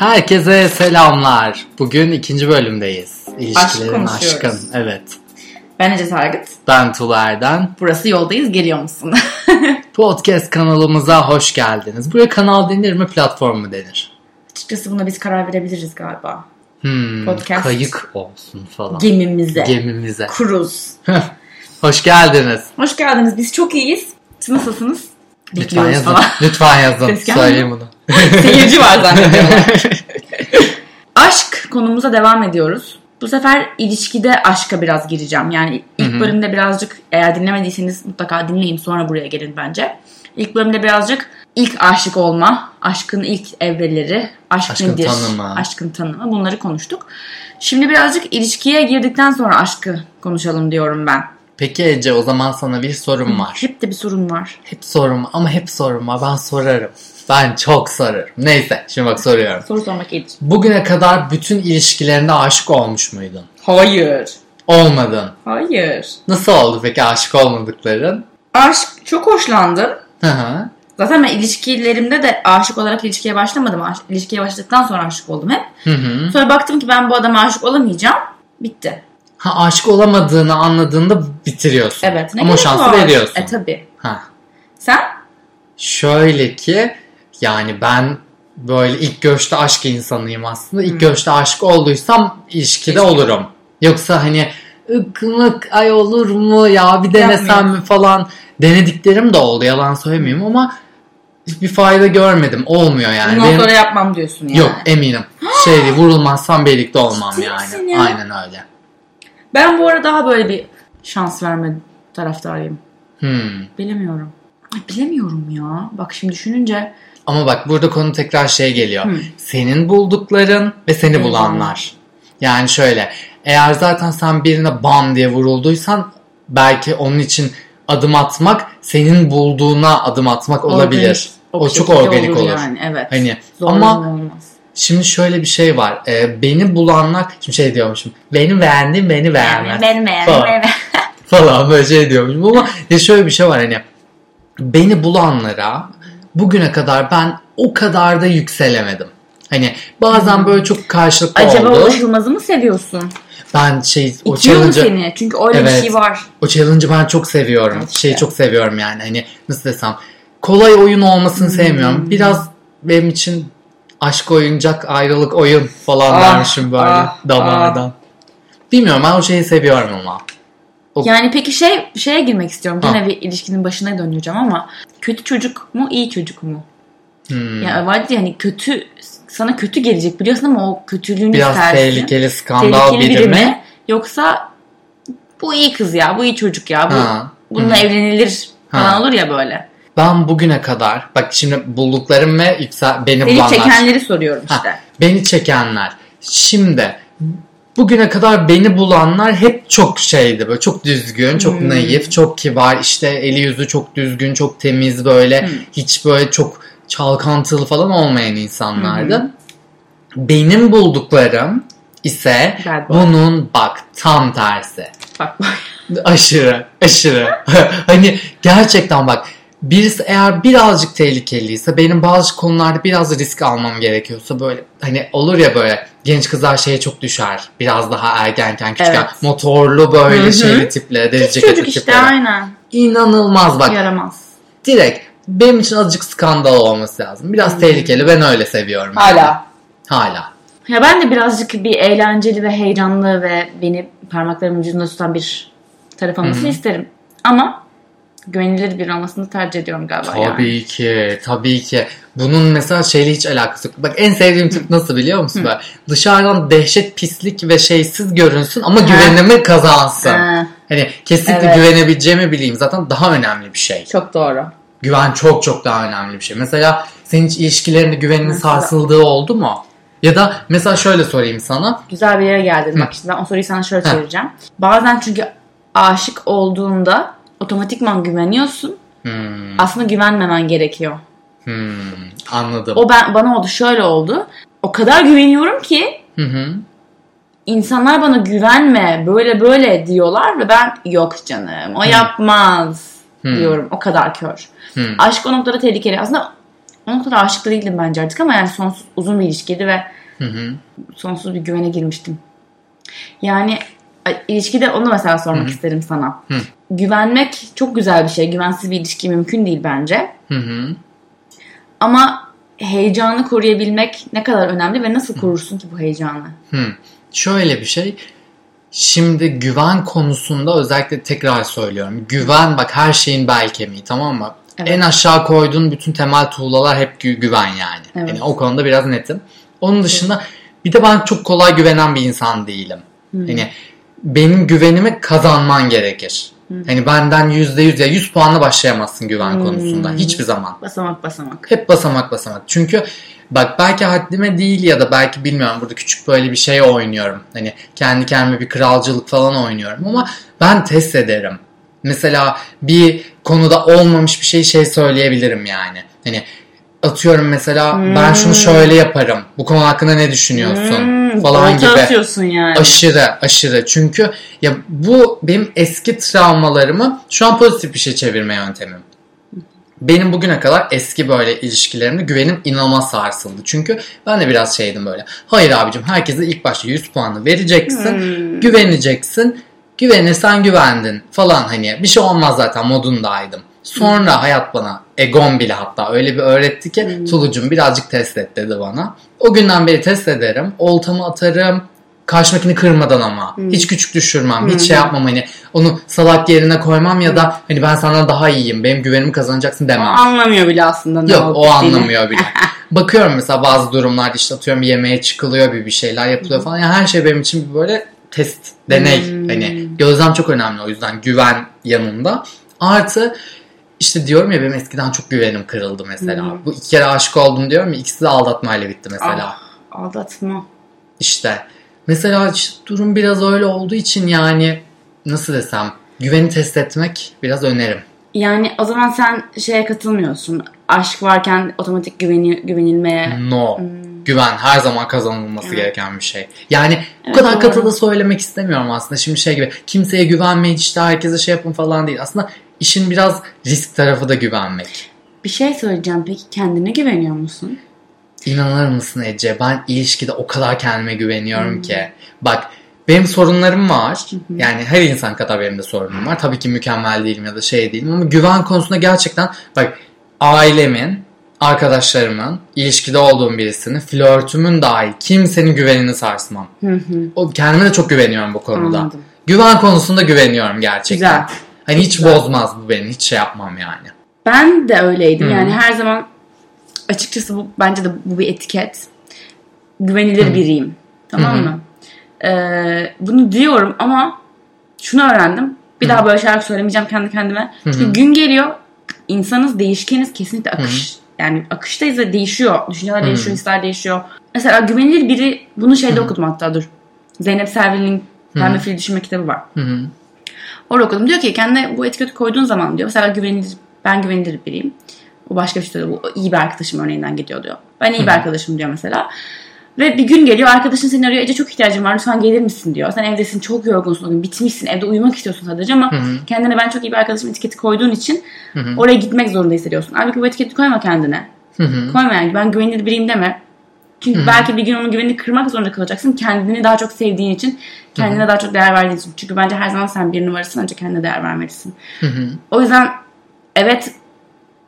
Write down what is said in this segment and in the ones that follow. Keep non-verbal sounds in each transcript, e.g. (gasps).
Herkese selamlar. Bugün ikinci bölümdeyiz. İlişkilerin konuşuyoruz. aşkın. Evet. Ben Ece Sargıt. Ben Tula Erden. Burası yoldayız geliyor musun? (laughs) Podcast kanalımıza hoş geldiniz. Buraya kanal denir mi, platform mu denir? Açıkçası buna biz karar verebiliriz galiba. Hmm, Podcast. Kayık olsun falan. Gemimize. Gemimize. Kuruz. hoş geldiniz. Hoş geldiniz. Biz çok iyiyiz. Siz nasılsınız? Lütfen Bekliyoruz yazın. falan. Lütfen yazın. Söyleyeyim bunu. (laughs) Seyirci var zannediyorlar. (laughs) Aşk konumuza devam ediyoruz. Bu sefer ilişkide aşka biraz gireceğim. Yani ilk bölümde birazcık eğer dinlemediyseniz mutlaka dinleyin sonra buraya gelin bence. İlk bölümde birazcık ilk aşık olma, aşkın ilk evreleri, aşk Aşkın nedir, tanımı. aşkın tanımı bunları konuştuk. Şimdi birazcık ilişkiye girdikten sonra aşkı konuşalım diyorum ben. Peki Ece o zaman sana bir sorum var. Hep de bir sorun var. Hep sorum ama hep sorum var. Ben sorarım. Ben çok sorarım. Neyse şimdi bak soruyorum. Soru sormak iyidir. Bugüne kadar bütün ilişkilerinde aşık olmuş muydun? Hayır. Olmadın. Hayır. Nasıl oldu peki aşık olmadıkların? Aşk çok hoşlandım. Hı hı. Zaten ben ilişkilerimde de aşık olarak ilişkiye başlamadım. Aş- İlişkiye başladıktan sonra aşık oldum hep. Hı hı. Sonra baktım ki ben bu adama aşık olamayacağım. Bitti. Ha aşık olamadığını anladığında bitiriyorsun. Evet. Ama o gerek şansı var? veriyorsun. E tabi. Ha. Sen? Şöyle ki yani ben böyle ilk görüşte aşk insanıyım aslında. İlk görüşte aşık olduysam ilişkide İlişki. olurum. Yoksa hani ıkmık ay olur mu ya bir denesem Yapmayayım. mi falan denediklerim de oldu yalan söylemeyeyim ama hiçbir fayda görmedim. Olmuyor yani. Bundan Benim- sonra yapmam diyorsun yani. Yok eminim. Şey değil, vurulmazsam birlikte olmam Ciddi yani. ya? Aynen öyle. Ben bu ara daha böyle bir şans verme taraftarıyım. Hmm. Bilemiyorum. Ay, bilemiyorum ya. Bak şimdi düşününce Ama bak burada konu tekrar şey geliyor. Hı. Senin buldukların ve seni Seni bulanlar. Yani şöyle eğer zaten sen birine bam diye vurulduysan belki onun için adım atmak senin bulduğuna adım atmak olabilir. organik, o çok organik olur. Yani evet. Hani Zorla ama olmaz. şimdi şöyle bir şey var. Ee, beni bulanlar şimdi şey diyormuşum. Beni beğendin beni beğenmez. Benim benim Falan. benim. (laughs) falan böyle şey diyormuşum ama ya şöyle bir şey var hani beni bulanlara bugüne kadar ben o kadar da yükselemedim. Hani bazen böyle çok karşılıklı Hmm. Acaba oldu. ulaşılmazı mı seviyorsun? Ben şey o challenge'ı seni? Çünkü öyle bir Evet. şey var. o challenge'ı ben çok seviyorum. Evet Şeyi çok seviyorum yani hani nasıl desem kolay oyun olmasını Hmm. sevmiyorum. Biraz benim için aşk oyuncak ayrılık oyun falan Ah, dermişim böyle ah, damardan. Bilmiyorum ben o şeyi seviyorum ama. O- Yani peki şey şeye girmek istiyorum. Ha. Gene bir ilişkinin başına döneceğim ama kötü çocuk mu iyi çocuk mu? Hmm. Ya vardı yani kötü sana kötü gelecek biliyorsun ama o kötülüğünü Biraz istersin. tehlikeli skandal Tehlikeli biri biri mi? mi? Yoksa bu iyi kız ya, bu iyi çocuk ya, bu Ha. bununla Hı. evlenilir falan Ha. olur ya böyle. Ben bugüne kadar bak şimdi bulduklarım ve yüksel, beni Seni bulanlar. çekenleri soruyorum Ha, işte. beni çekenler. Şimdi bugüne kadar beni bulanlar hep çok şeydi böyle çok düzgün, çok Hmm. naif, çok kibar, işte eli yüzü çok düzgün, çok temiz böyle Hmm. hiç böyle çok çalkantılı falan olmayan insanlardı. Hı Benim bulduklarım ise bunun bak tam tersi. Bak bak. Aşırı, aşırı. (laughs) hani gerçekten bak birisi eğer birazcık tehlikeliyse benim bazı konularda biraz risk almam gerekiyorsa böyle hani olur ya böyle genç kızlar şeye çok düşer. Biraz daha ergenken küçükken Evet. motorlu böyle şeyli tipleri, deri ceketli çocuk işte aynen. İnanılmaz bak. Yaramaz. Direkt benim için azıcık skandal olması lazım. Biraz tehlikeli ben öyle seviyorum. yani. Hala. Hala. Ya ben de birazcık bir eğlenceli ve heyecanlı ve beni parmaklarımın ucunda tutan bir taraf olmasını isterim. Ama güvenilir bir olmasını tercih ediyorum galiba yani. Tabii ki, tabii ki. Bunun mesela şeyle hiç alakası yok. Bak en sevdiğim tip nasıl biliyor musun? Böyle dışarıdan dehşet pislik ve şeysiz görünsün ama Ha. güvenimi kazansın. Ha, Hani kesinlikle Evet. güvenebileceğimi bileyim. Zaten daha önemli bir şey. çok doğru. Güven çok çok daha önemli bir şey. Mesela senin hiç ilişkilerinde güveninin Mesela- sarsıldığı oldu mu? Ya da mesela şöyle sorayım sana. Güzel bir yere geldin. Bak şimdi ben o soruyu sana şöyle Hı. çevireceğim. Bazen çünkü aşık olduğunda otomatikman güveniyorsun. Hmm, Aslında güvenmemen gerekiyor. hmm, anladım. O ben bana oldu şöyle oldu. O kadar güveniyorum ki Hı hı. insanlar bana güvenme böyle böyle diyorlar ve ben yok canım o yapmaz Hmm. diyorum. O kadar kör. Hmm. Aşk o noktada tehlikeli. Aslında o noktada aşık da değildim bence artık ama yani sonsuz uzun bir ilişkiydi ve Hı hı. sonsuz bir güvene girmiştim. Yani ilişkide onu mesela sormak isterim sana. Hı. Güvenmek çok güzel bir şey. Güvensiz bir ilişki mümkün değil bence. Hı hı. Ama heyecanı koruyabilmek ne kadar önemli ve nasıl korursun ki bu heyecanı? Hı. Şöyle bir şey. Şimdi güven konusunda özellikle tekrar söylüyorum. Güven bak her şeyin bel kemiği tamam mı? Evet. En aşağı koyduğun bütün temel tuğlalar hep gü- güven yani. Evet. Yani o konuda biraz netim. Onun dışında bir de ben çok kolay güvenen bir insan değilim. Hani benim güvenimi kazanman gerekir. Hani benden yüzde yüz ya 100 puanla başlayamazsın güven konusunda. Hiçbir zaman. Basamak basamak. Hep basamak basamak. Çünkü bak belki haddime değil ya da belki bilmiyorum burada küçük böyle bir şey oynuyorum. Hani kendi kendime bir kralcılık falan oynuyorum ama ben test ederim. Mesela bir konuda olmamış bir şey şey söyleyebilirim yani. Hani atıyorum mesela ben şunu şöyle yaparım. Bu konu hakkında ne düşünüyorsun Hmm, falan olta gibi. atıyorsun yani. Aşırı aşırı. Çünkü ya bu benim eski travmalarımı şu an pozitif bir şey çevirme yöntemim. Benim bugüne kadar eski böyle ilişkilerimde güvenim inanılmaz sarsıldı. Çünkü ben de biraz şeydim böyle. Hayır abicim herkese ilk başta 100 puanı vereceksin. Hmm. Güveneceksin. Güvenirsen güvendin falan hani bir şey olmaz zaten modundaydım. Sonra hayat bana Egon bile hatta öyle bir öğretti ki Tulucum birazcık test et dedi bana. O günden beri test ederim. Oltamı atarım. Karşımdakini kırmadan ama. Hiç küçük düşürmem. Hiç şey yapmam hani. Onu salak yerine koymam ya da hani ben senden daha iyiyim. Benim güvenimi kazanacaksın O demem. anlamıyor bile aslında ne Yok o anlamıyor bile. (laughs) Bakıyorum mesela bazı durumlarda işte atıyorum yemeğe çıkılıyor bir bir şeyler yapılıyor falan. Yani her şey benim için böyle test, deney. Hani gözlem çok önemli o yüzden güven yanında. Artı işte diyorum ya benim eskiden çok güvenim kırıldı mesela. Bu iki kere aşık oldum diyorum ya ikisi de aldatmayla bitti mesela. Ah, aldatma. İşte mesela işte durum biraz öyle olduğu için yani nasıl desem güveni test etmek biraz önerim. Yani o zaman sen şeye katılmıyorsun. Aşk varken otomatik güveni, güvenilmeye. No. Güven her zaman kazanılması Evet. gereken bir şey. Yani bu Evet, kadar doğru. katı da söylemek istemiyorum aslında. Şimdi şey gibi kimseye güvenmeyin işte herkese şey yapın falan değil. Aslında işin biraz risk tarafı da güvenmek. Bir şey söyleyeceğim peki kendine güveniyor musun? İnanır mısın Ece? Ben ilişkide o kadar kendime güveniyorum ki. Bak benim sorunlarım var. Yani her insan kadar benim de sorunum var. Tabii ki mükemmel değilim ya da şey değilim ama güven konusunda gerçekten bak ailemin, arkadaşlarımın, ilişkide olduğum birisinin, flörtümün dahil kimsenin güvenini sarsmam. Hı hı. O kendime de çok güveniyorum bu konuda. Anladım. Güven konusunda güveniyorum gerçekten. Güzel. Hani hiç bozmaz bu beni. Hiç şey yapmam yani. Ben de öyleydim. Yani her zaman açıkçası bu bence de bu bir etiket. Güvenilir biriyim. Tamam mı? Ee, bunu diyorum ama şunu öğrendim. Bir daha böyle şeyler söylemeyeceğim kendi kendime. Çünkü gün geliyor. insanız değişkeniz kesinlikle akış. Yani akıştayız ve değişiyor. Düşünceler değişiyor, hisler değişiyor. Mesela güvenilir biri bunu şeyde okudum hatta dur. Zeynep Servil'in Pembe Fil Düşünme kitabı var. Hı hı. Orada okudum. Diyor ki kendine bu etiketi koyduğun zaman diyor. Mesela güvenilir, ben güvenilir biriyim. Bu başka bir şey diyor. Bu iyi bir arkadaşım örneğinden gidiyor diyor. Ben iyi bir arkadaşım diyor mesela. Ve bir gün geliyor arkadaşın seni arıyor. Ece çok ihtiyacım var lütfen gelir misin diyor. Sen evdesin çok yorgunsun o gün bitmişsin evde uyumak istiyorsun sadece ama kendine ben çok iyi bir arkadaşım etiketi koyduğun için oraya gitmek zorunda hissediyorsun. Halbuki bu etiketi koyma kendine. Koyma yani ben güvenilir biriyim deme. Çünkü belki bir gün onun güvenini kırmak zorunda kalacaksın. Kendini daha çok sevdiğin için, kendine daha çok değer verdiğin için. Çünkü bence her zaman sen bir numarasın ancak kendine değer vermelisin. O yüzden evet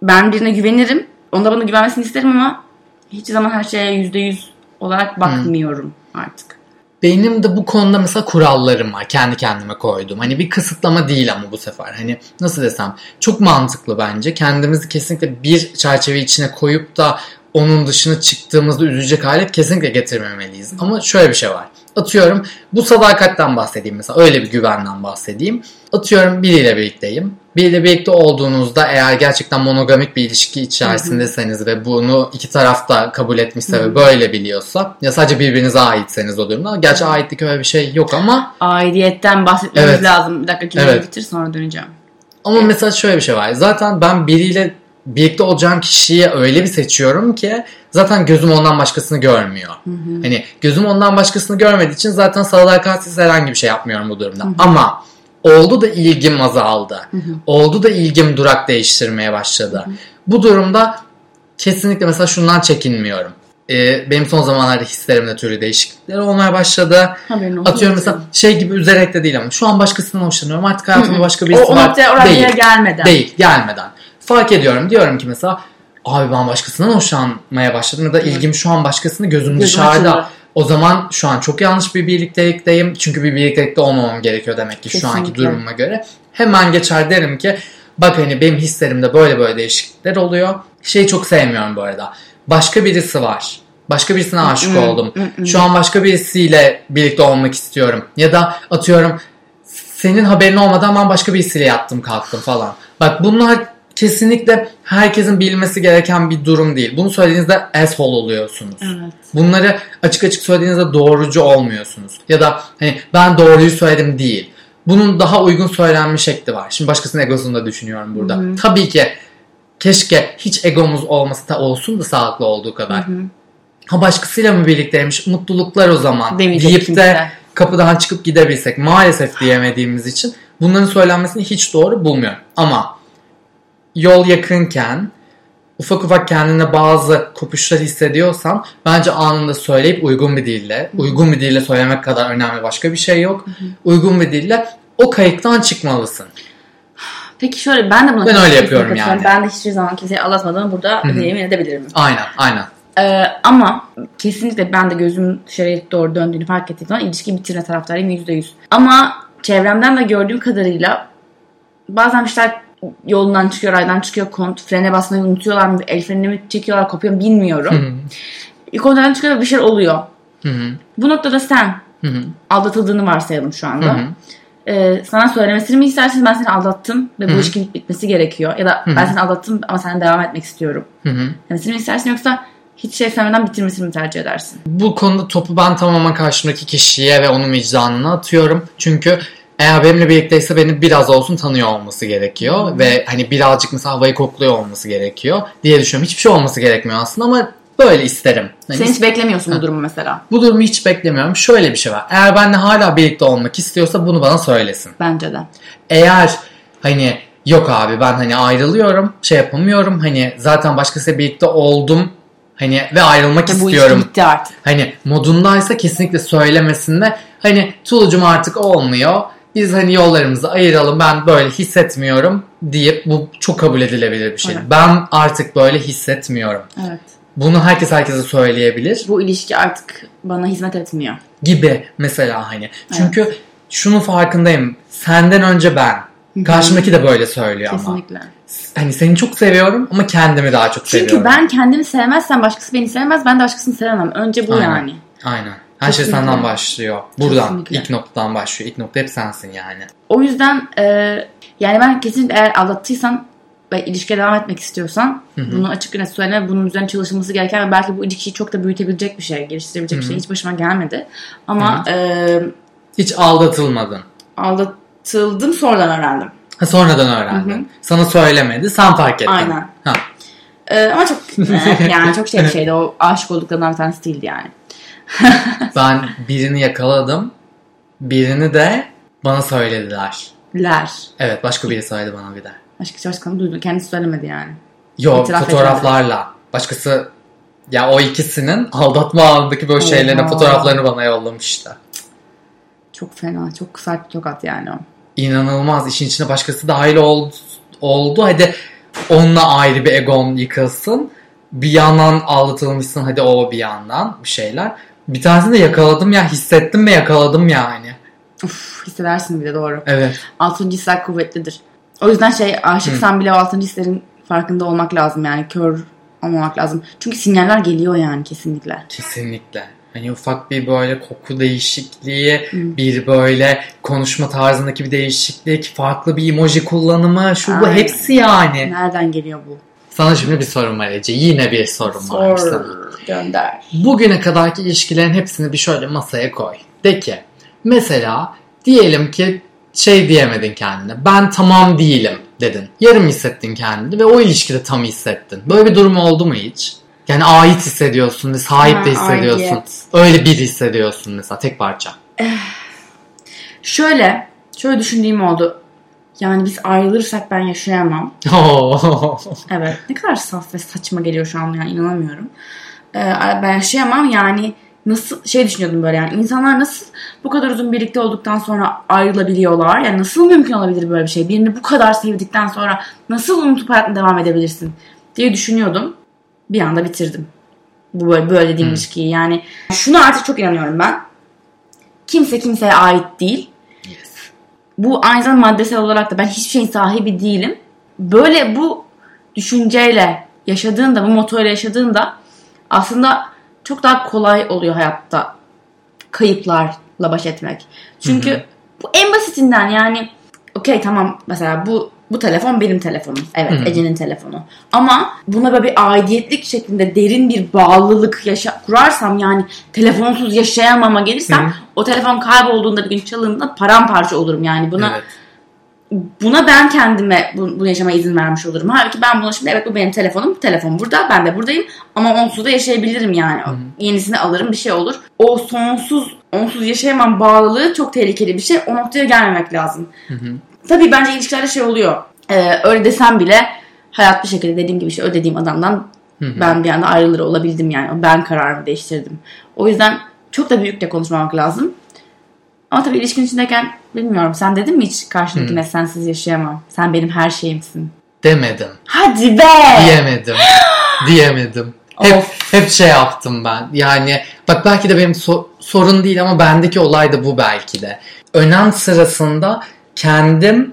ben birine güvenirim. Onda bana güvenmesini isterim ama hiç zaman her şeye yüzde yüz olarak bakmıyorum artık. Benim de bu konuda mesela kurallarım var. Kendi kendime koydum. Hani bir kısıtlama değil ama bu sefer. Hani nasıl desem çok mantıklı bence. Kendimizi kesinlikle bir çerçeve içine koyup da onun dışına çıktığımızda üzülecek hale kesinlikle getirmemeliyiz. Ama şöyle bir şey var. Atıyorum bu sadakatten bahsedeyim mesela. Öyle bir güvenden bahsedeyim. Atıyorum biriyle birlikteyim. Biriyle birlikte olduğunuzda eğer gerçekten monogamik bir ilişki içerisindeseniz ve bunu iki taraf da kabul etmişse ve böyle biliyorsa ya sadece birbirinize aitseniz o durumda. Gerçi aitlik öyle bir şey yok ama Aidiyetten bahsetmemiz Evet. lazım. Bir dakika cümleyi Evet. bitir sonra döneceğim. Ama mesela şöyle bir şey var. Zaten ben biriyle birlikte olacağım kişiyi öyle bir seçiyorum ki zaten gözüm ondan başkasını görmüyor. Hani gözüm ondan başkasını görmediği için zaten sadakatsiz herhangi bir şey yapmıyorum bu durumda. Ama oldu da ilgim azaldı. Oldu da ilgim durak değiştirmeye başladı. Bu durumda kesinlikle mesela şundan çekinmiyorum. Ee, benim son zamanlarda hislerimde türlü değişiklikler olmaya başladı. Haberin olsun. Atıyorum mesela şey gibi üzerek de değil ama şu an başkasından hoşlanıyorum. Artık hayatımda başka o, birisi o var. noktaya oraya değil. gelmeden. Değil gelmeden. Fark ediyorum. Diyorum ki mesela abi ben başkasından hoşlanmaya başladım ya da ilgim şu an başkasını gözüm Gözüm dışarıda. açıldı. O zaman şu an çok yanlış bir birliktelikteyim. Çünkü bir birliktelikte olmamam gerekiyor demek ki şu anki Kesinlikle. durumuma göre. Hemen geçer derim ki bak hani benim hislerimde böyle böyle değişiklikler oluyor. Şeyi çok sevmiyorum bu arada. Başka birisi var. Başka birisine aşık oldum. Şu an başka birisiyle birlikte olmak istiyorum. Ya da atıyorum senin haberin olmadan ben başka birisiyle yattım kalktım falan. Bak bunlar kesinlikle herkesin bilmesi gereken bir durum değil. Bunu söylediğinizde asshole oluyorsunuz. Evet. Bunları açık açık söylediğinizde doğrucu olmuyorsunuz. Ya da hani ben doğruyu söyledim değil. Bunun daha uygun söylenme şekli var. Şimdi başkasının egosunu da düşünüyorum burada. Tabii ki keşke hiç egomuz olması da olsun da sağlıklı olduğu kadar. Ha başkasıyla mı birlikteymiş? Mutluluklar o zaman. Demeyecek deyip kimse. de kapıdan çıkıp gidebilsek. Maalesef diyemediğimiz için bunların söylenmesini hiç doğru bulmuyorum. Ama yol yakınken ufak ufak kendine bazı kopuşlar hissediyorsan bence anında söyleyip uygun bir dille, uygun bir dille söylemek kadar önemli başka bir şey yok. Uygun bir dille o kayıktan çıkmalısın. Peki şöyle ben de buna Ben öyle yapıyorum yani. Ben de hiçbir zaman kimseyi aldatmadığımı burada yemin edebilirim. Aynen, aynen. Ee, ama kesinlikle ben de gözüm dışarıya doğru döndüğünü fark ettiğim zaman ilişki bitirme taraftarıyım %100. Ama çevremden de gördüğüm kadarıyla bazen işler yolundan çıkıyor, raydan çıkıyor, kont, frene basmayı unutuyorlar mı, el frenini mi çekiyorlar, kopuyor bilmiyorum. Kontrolden çıkıyor ve bir şey oluyor. Hı hı. Bu noktada sen Hı hı. aldatıldığını varsayalım şu anda. Hı hı. Ee, sana söylemesini mi istersin ben seni aldattım ve bu ilişkinin bitmesi gerekiyor. Ya da ben seni aldattım ama sen devam etmek istiyorum. Hı hı. Demesini mi istersin yoksa hiç şey söylemeden bitirmesini mi tercih edersin? Bu konuda topu ben tamamen karşımdaki kişiye ve onun vicdanına atıyorum. Çünkü eğer benimle birlikteyse beni biraz olsun tanıyor olması gerekiyor. Ve hani birazcık mesela havayı kokluyor olması gerekiyor diye düşünüyorum. Hiçbir şey olması gerekmiyor aslında ama böyle isterim. Hani Sen hiç beklemiyorsun bu durumu mesela. bu durumu hiç beklemiyorum. Şöyle bir şey var. Eğer benimle hala birlikte olmak istiyorsa bunu bana söylesin. Bence de. Eğer hani yok abi ben hani ayrılıyorum şey yapamıyorum hani zaten başkasıyla birlikte oldum hani ve ayrılmak Ve bu istiyorum ilişki bitti artık. hani modundaysa kesinlikle söylemesinde hani Tulucum artık olmuyor. Biz hani yollarımızı ayıralım ben böyle hissetmiyorum deyip bu çok kabul edilebilir bir şey. Evet. Ben artık böyle hissetmiyorum. Evet. Bunu herkes herkese söyleyebilir Bu ilişki artık bana hizmet etmiyor. gibi mesela hani. Çünkü şunun farkındayım. Senden önce ben. Karşımdaki de böyle söylüyor ama. Kesinlikle. Hani seni çok seviyorum ama kendimi daha çok Çünkü seviyorum. ben kendimi sevmezsem başkası beni sevmez. Ben de başkasını sevemem. Önce bu Aynen. yani. Aynen. Her şey Kesinlikle. senden başlıyor. Buradan. Kesinlikle. ilk noktadan başlıyor. İlk nokta hep sensin yani. O yüzden e, yani ben kesinlikle eğer aldattıysan ve ilişkiye devam etmek istiyorsan bunu açık net söyleme. Bunun üzerine çalışılması gereken ve belki bu ilişkiyi çok da büyütebilecek bir şey, geliştirebilecek bir şey. Hiç başıma gelmedi. Ama e, Hiç aldatılmadın. aldatıldım sonradan öğrendim. Ha, sonradan öğrendin. Sana söylemedi. Sen fark ettin. Aynen. Ha. E, ama çok e, yani çok şey bir şeydi. O aşık olduklarından bir tanesi değildi yani. (laughs) Ben birini yakaladım. Birini de bana söylediler. Ler. Evet başka biri söyledi bana bir de. Başka başkanı duydu. Kendisi söylemedi yani. Yok İtiraf fotoğraflarla. Başkası ya o ikisinin aldatma anındaki böyle Oha. fotoğraflarını bana yollamıştı. Çok fena. Çok sert bir tokat yani o. İnanılmaz. İşin içine başkası dahil oldu. oldu. Hadi onunla ayrı bir egon yıkılsın. Bir yandan aldatılmışsın hadi o bir yandan bir şeyler. Bir tanesini de yakaladım ya hissettim ve yakaladım yani. Uf, hissedersin bir de doğru. Evet. Altıncı hisler kuvvetlidir. O yüzden şey aşıksan bile o altıncı hislerin farkında olmak lazım yani. Kör olmamak lazım. Çünkü sinyaller geliyor yani kesinlikle. Kesinlikle. Hani ufak bir böyle koku değişikliği, bir böyle konuşma tarzındaki bir değişiklik, farklı bir emoji kullanımı, şu bu Aynen. hepsi yani. Nereden geliyor bu? Sana şimdi bir sorum var Ece. Yine bir sorum var sana. Sor. Gönder. Bugüne kadarki ilişkilerin hepsini bir şöyle masaya koy. De ki mesela diyelim ki şey diyemedin kendine. Ben tamam değilim dedin. Yarım hissettin kendini ve o ilişkide tam hissettin. Böyle bir durum oldu mu hiç? Yani ait hissediyorsun ve sahip Ha, de hissediyorsun. aidiyet. Öyle bir hissediyorsun mesela tek parça. Şöyle, şöyle düşündüğüm oldu. Yani biz ayrılırsak ben yaşayamam. (laughs) Evet. Ne kadar saf ve saçma geliyor şu an yani inanamıyorum. Ee, ben yaşayamam yani nasıl şey düşünüyordum böyle yani insanlar nasıl bu kadar uzun birlikte olduktan sonra ayrılabiliyorlar? Yani nasıl mümkün olabilir böyle bir şey? Birini bu kadar sevdikten sonra nasıl unutup hayatına devam edebilirsin diye düşünüyordum. Bir anda bitirdim. Bu böyle, böyle dediğim Hmm. ilişkiyi yani. Şunu artık çok inanıyorum ben. Kimse kimseye ait değil. Bu aynı zamanda maddesel olarak da ben hiçbir şeyin sahibi değilim. Böyle bu düşünceyle yaşadığında, bu motoyla yaşadığında aslında çok daha kolay oluyor hayatta kayıplarla baş etmek. Çünkü bu en basitinden yani okey tamam mesela bu bu telefon benim telefonum. Evet Hı hı. Ece'nin telefonu. Ama buna böyle bir aidiyetlik şeklinde derin bir bağlılık yaşa kurarsam yani telefonsuz yaşayamama gelirsem Hı hı. o telefon kaybolduğunda bir gün çalındığında paramparça olurum yani. Buna Evet. buna ben kendime bu- bunu yaşamaya izin vermiş olurum. Halbuki ben buna şimdi evet bu benim telefonum. Telefon burada. Ben de buradayım. Ama onsuz da yaşayabilirim yani. Yenisini alırım bir şey olur. O sonsuz onsuz yaşayamam bağlılığı çok tehlikeli bir şey. O noktaya gelmemek lazım. Tabii bence ilişkilerde şey oluyor. Ee, öyle desem bile hayat bir şekilde dediğim gibi işte ödediğim adamdan ben bir anda ayrılır olabildim yani. Ben kararımı değiştirdim. O yüzden çok da büyük de konuşmamak lazım. Ama tabii ilişkin içindeyken bilmiyorum. Sen dedin mi hiç karşındakine sensiz yaşayamam. Sen benim her şeyimsin. Demedim. Hadi be! Diyemedim. (gasps) Diyemedim. Hep, Of. hep şey yaptım ben. Yani bak belki de benim so- sorun değil ama bendeki olay da bu belki de. Önem sırasında kendim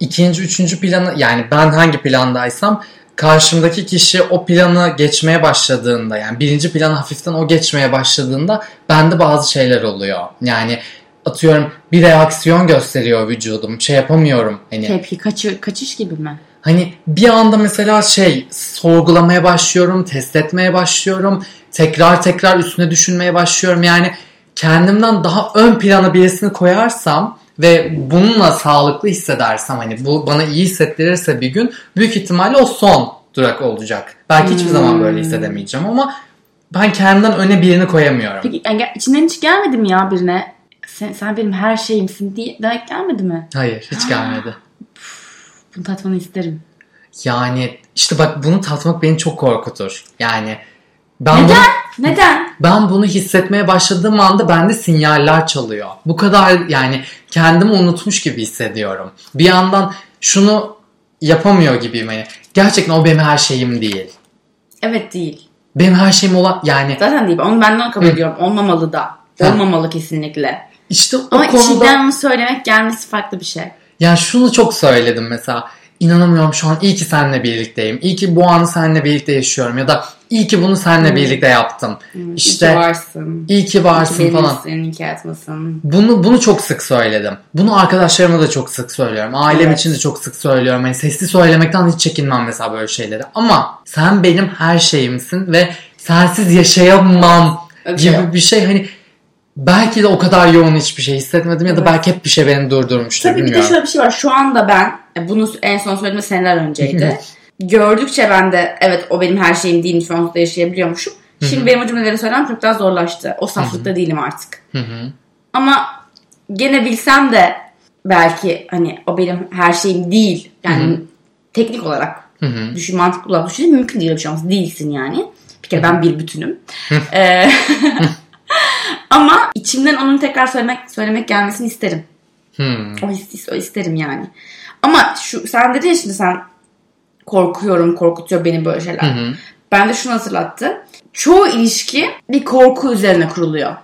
ikinci, üçüncü planı yani ben hangi plandaysam karşımdaki kişi o planı geçmeye başladığında yani birinci planı hafiften o geçmeye başladığında bende bazı şeyler oluyor. Yani atıyorum bir reaksiyon gösteriyor vücudum. Şey yapamıyorum. Hani Tepki kaçı, kaçış gibi mi? Hani bir anda mesela şey sorgulamaya başlıyorum, test etmeye başlıyorum, tekrar tekrar üstüne düşünmeye başlıyorum. Yani kendimden daha ön plana birisini koyarsam ve bununla sağlıklı hissedersem hani bu bana iyi hissettirirse bir gün büyük ihtimalle o son durak olacak. Belki hiçbir zaman böyle hissedemeyeceğim ama ben kendimden öne birini koyamıyorum. Peki yani içinden hiç gelmedi mi ya birine? Sen, sen benim her şeyimsin diye demek gelmedi mi? Hayır hiç (gasps) gelmedi. Bunu tatmanı isterim. Yani işte bak bunu tatmak beni çok korkutur. Yani ben bunu- Neden? Ben bunu hissetmeye başladığım anda bende sinyaller çalıyor. Bu kadar yani kendimi unutmuş gibi hissediyorum. Bir yandan şunu yapamıyor gibiyim hani. Gerçekten o benim her şeyim değil. Evet değil. Benim her şeyim olan yani Zaten değil. Onu ben de kabul ediyorum. Olmamalı da. Ha. Olmamalı kesinlikle. işte o Ama konuda içinden onu söylemek gelmesi farklı bir şey. yani şunu çok söyledim mesela. İnanamıyorum şu an iyi ki seninle birlikteyim. İyi ki bu anı seninle birlikte yaşıyorum ya da iyi ki bunu seninle birlikte yaptım. Hmm, İşte iyi ki varsın. iyi ki varsın iyi ki falan. iyi ki hayatımdasın. Bunu bunu çok sık söyledim. Bunu arkadaşlarıma da çok sık söylüyorum. Ailem Evet. için de çok sık söylüyorum. Hani sesli söylemekten hiç çekinmem mesela böyle şeyleri. Ama sen benim her şeyimsin ve sensiz yaşayamam şey gibi bir şey hani belki de o kadar yoğun hiçbir şey hissetmedim ya da Evet. belki hep bir şey beni durdurmuştur Tabii bir de bilmiyorum. şöyle bir şey var. Şu anda ben bunu en son söylediğim seneler önceydi. Gördükçe ben de evet o benim her şeyim değil şu anda yaşayabiliyormuşum. Şimdi benim o cümleleri söylemem çok daha zorlaştı. O saflıkta değilim artık. Ama gene bilsem de belki hani o benim her şeyim değil. Yani teknik olarak düşün mantıklı olarak düşünün mümkün değil bir şey olmaz. Değilsin yani. Bir kere ben bir bütünüm. Ee, (laughs) Ama içimden onun tekrar söylemek söylemek gelmesini isterim. Hmm. O, his, o isterim yani. Ama şu sen dedin ya şimdi sen korkuyorum, korkutuyor beni böyle şeyler. Hı hı. Ben de şunu hatırlattı. Çoğu ilişki bir korku üzerine kuruluyor.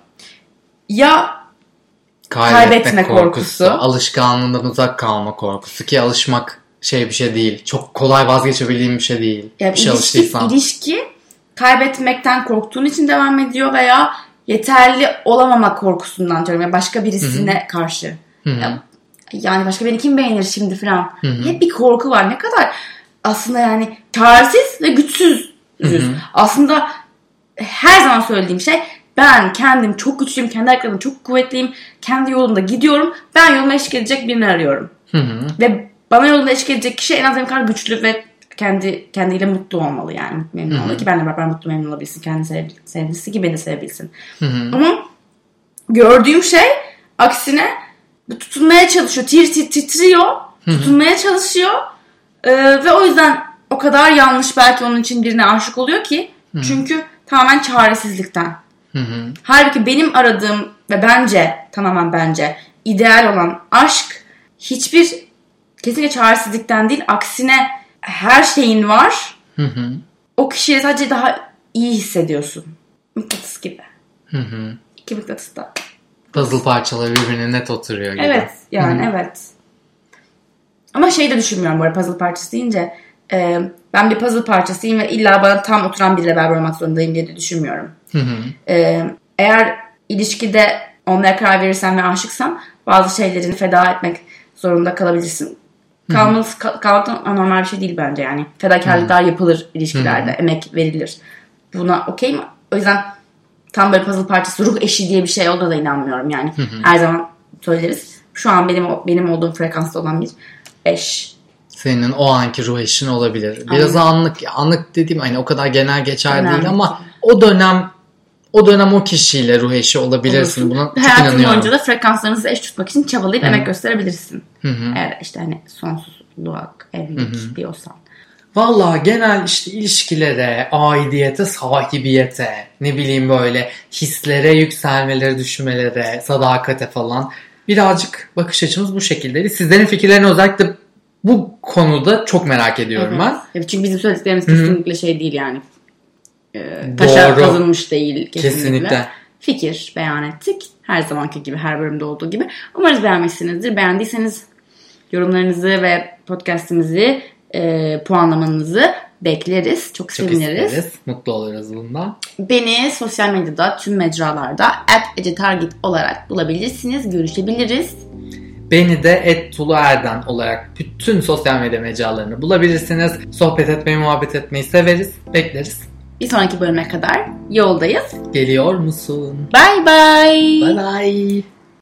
Ya Kaybetme, Kaybetme korkusu, korkusu. alışkanlığından uzak kalma korkusu ki alışmak şey bir şey değil. Çok kolay vazgeçebildiğim bir şey değil. ya bir şey ilişki, alıştıysan. ilişki kaybetmekten korktuğun için devam ediyor veya yeterli olamama korkusundan diyorum. Ya başka birisine karşı. Hı hı. Ya, yani başka beni kim beğenir şimdi falan. Hı hı. Hep bir korku var. Ne kadar aslında yani çaresiz ve güçsüzüz. Aslında her zaman söylediğim şey ben kendim çok güçlüyüm, kendi ayaklarım çok kuvvetliyim, kendi yolumda gidiyorum. Ben yoluma eşlik edecek birini arıyorum. Hı hı. Ve bana yolunda eşlik edecek kişi en az benim kadar güçlü ve kendi kendiyle mutlu olmalı yani. Mutlu memnun olmalı ki benimle beraber mutlu memnun olabilsin. Kendi sev, sevgilisi ki beni sevebilsin. Hı hı. Ama gördüğüm şey aksine tutunmaya çalışıyor. Tir tir titriyor. tutunmaya çalışıyor. Ee, ve o yüzden o kadar yanlış belki onun için birine aşık oluyor ki. Çünkü tamamen çaresizlikten. Hı hı. Halbuki benim aradığım ve bence tamamen bence ideal olan aşk hiçbir kesinlikle çaresizlikten değil aksine her şeyin var. Hı hı. O kişiye sadece daha iyi hissediyorsun. Mıknatıs gibi. Hı hı. İki mıknatıs da. Puzzle parçaları birbirine net oturuyor gibi. Evet yani evet. Ama şey de düşünmüyorum bu arada puzzle parçası deyince. e, ben bir puzzle parçasıyım ve illa bana tam oturan biriyle beraber olmak zorundayım diye de düşünmüyorum. Hı hı. E, eğer ilişkide olmaya karar verirsen ve aşıksan bazı şeylerini feda etmek zorunda kalabilirsin. Kalması, kal- kalmak da normal bir şey değil bence yani. Fedakarlıklar yapılır ilişkilerde. Emek verilir. Buna okey mi? O yüzden tam böyle puzzle parçası ruh eşi diye bir şey olduğuna da inanmıyorum yani. Her zaman söyleriz. Şu an benim benim olduğum frekansta olan bir eş. Senin o anki ruh eşin olabilir. Biraz anlık anlık dediğim hani o kadar genel geçer Genel değil ama o dönem o dönem o kişiyle ruh eşi olabilirsin. Buna çok Hayatın inanıyorum. boyunca da frekanslarınızı eş tutmak için çabalayıp emek gösterebilirsin. Hı hı. Eğer işte hani sonsuzluğa evlilik diyorsan. Valla genel işte ilişkilere, aidiyete, sahibiyete, ne bileyim böyle hislere, yükselmelere, düşmelere, sadakate falan birazcık bakış açımız bu şekildeydi. Sizlerin fikirlerini özellikle bu konuda çok merak ediyorum ben. Evet, çünkü bizim söylediklerimiz kesinlikle şey değil yani. Ee, taşa Doğru. kazınmış değil kesinlikle. Kesinlikle. Fikir beyan ettik. Her zamanki gibi her bölümde olduğu gibi. Umarız beğenmişsinizdir. Beğendiyseniz yorumlarınızı ve podcastimizi e, puanlamanızı bekleriz. Çok, Çok seviniriz. isteriz. Mutlu oluruz bundan. Beni sosyal medyada tüm mecralarda @ecetargit olarak bulabilirsiniz. Görüşebiliriz. Beni de et Tulu Erden olarak bütün sosyal medya mecralarını bulabilirsiniz. Sohbet etmeyi, muhabbet etmeyi severiz. Bekleriz. Bir sonraki bölüme kadar yoldayız. Geliyor musun? Bye bye. Bye bye.